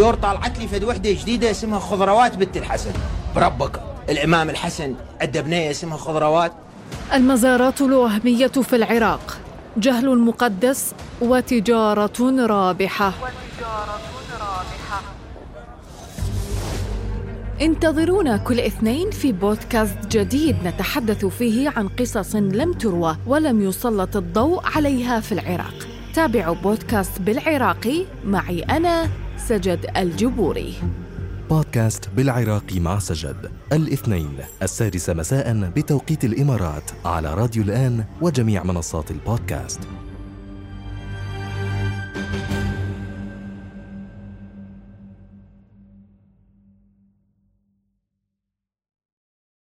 دور طالعت لي فد وحدة جديدة اسمها خضروات بنت الحسن. بربك الإمام الحسن عنده بنيه اسمها خضروات. المزارات أهمية في العراق. جهل مقدس وتجارة رابحة. انتظرونا كل اثنين في بودكاست جديد نتحدث فيه عن قصص لم تروى ولم يسلط الضوء عليها في العراق. تابعوا بودكاست بالعراقي. معي أنا سجد الجبوري. بودكاست بالعراقي مع سجد الاثنين السادسة مساء بتوقيت الإمارات على راديو الآن وجميع منصات البودكاست.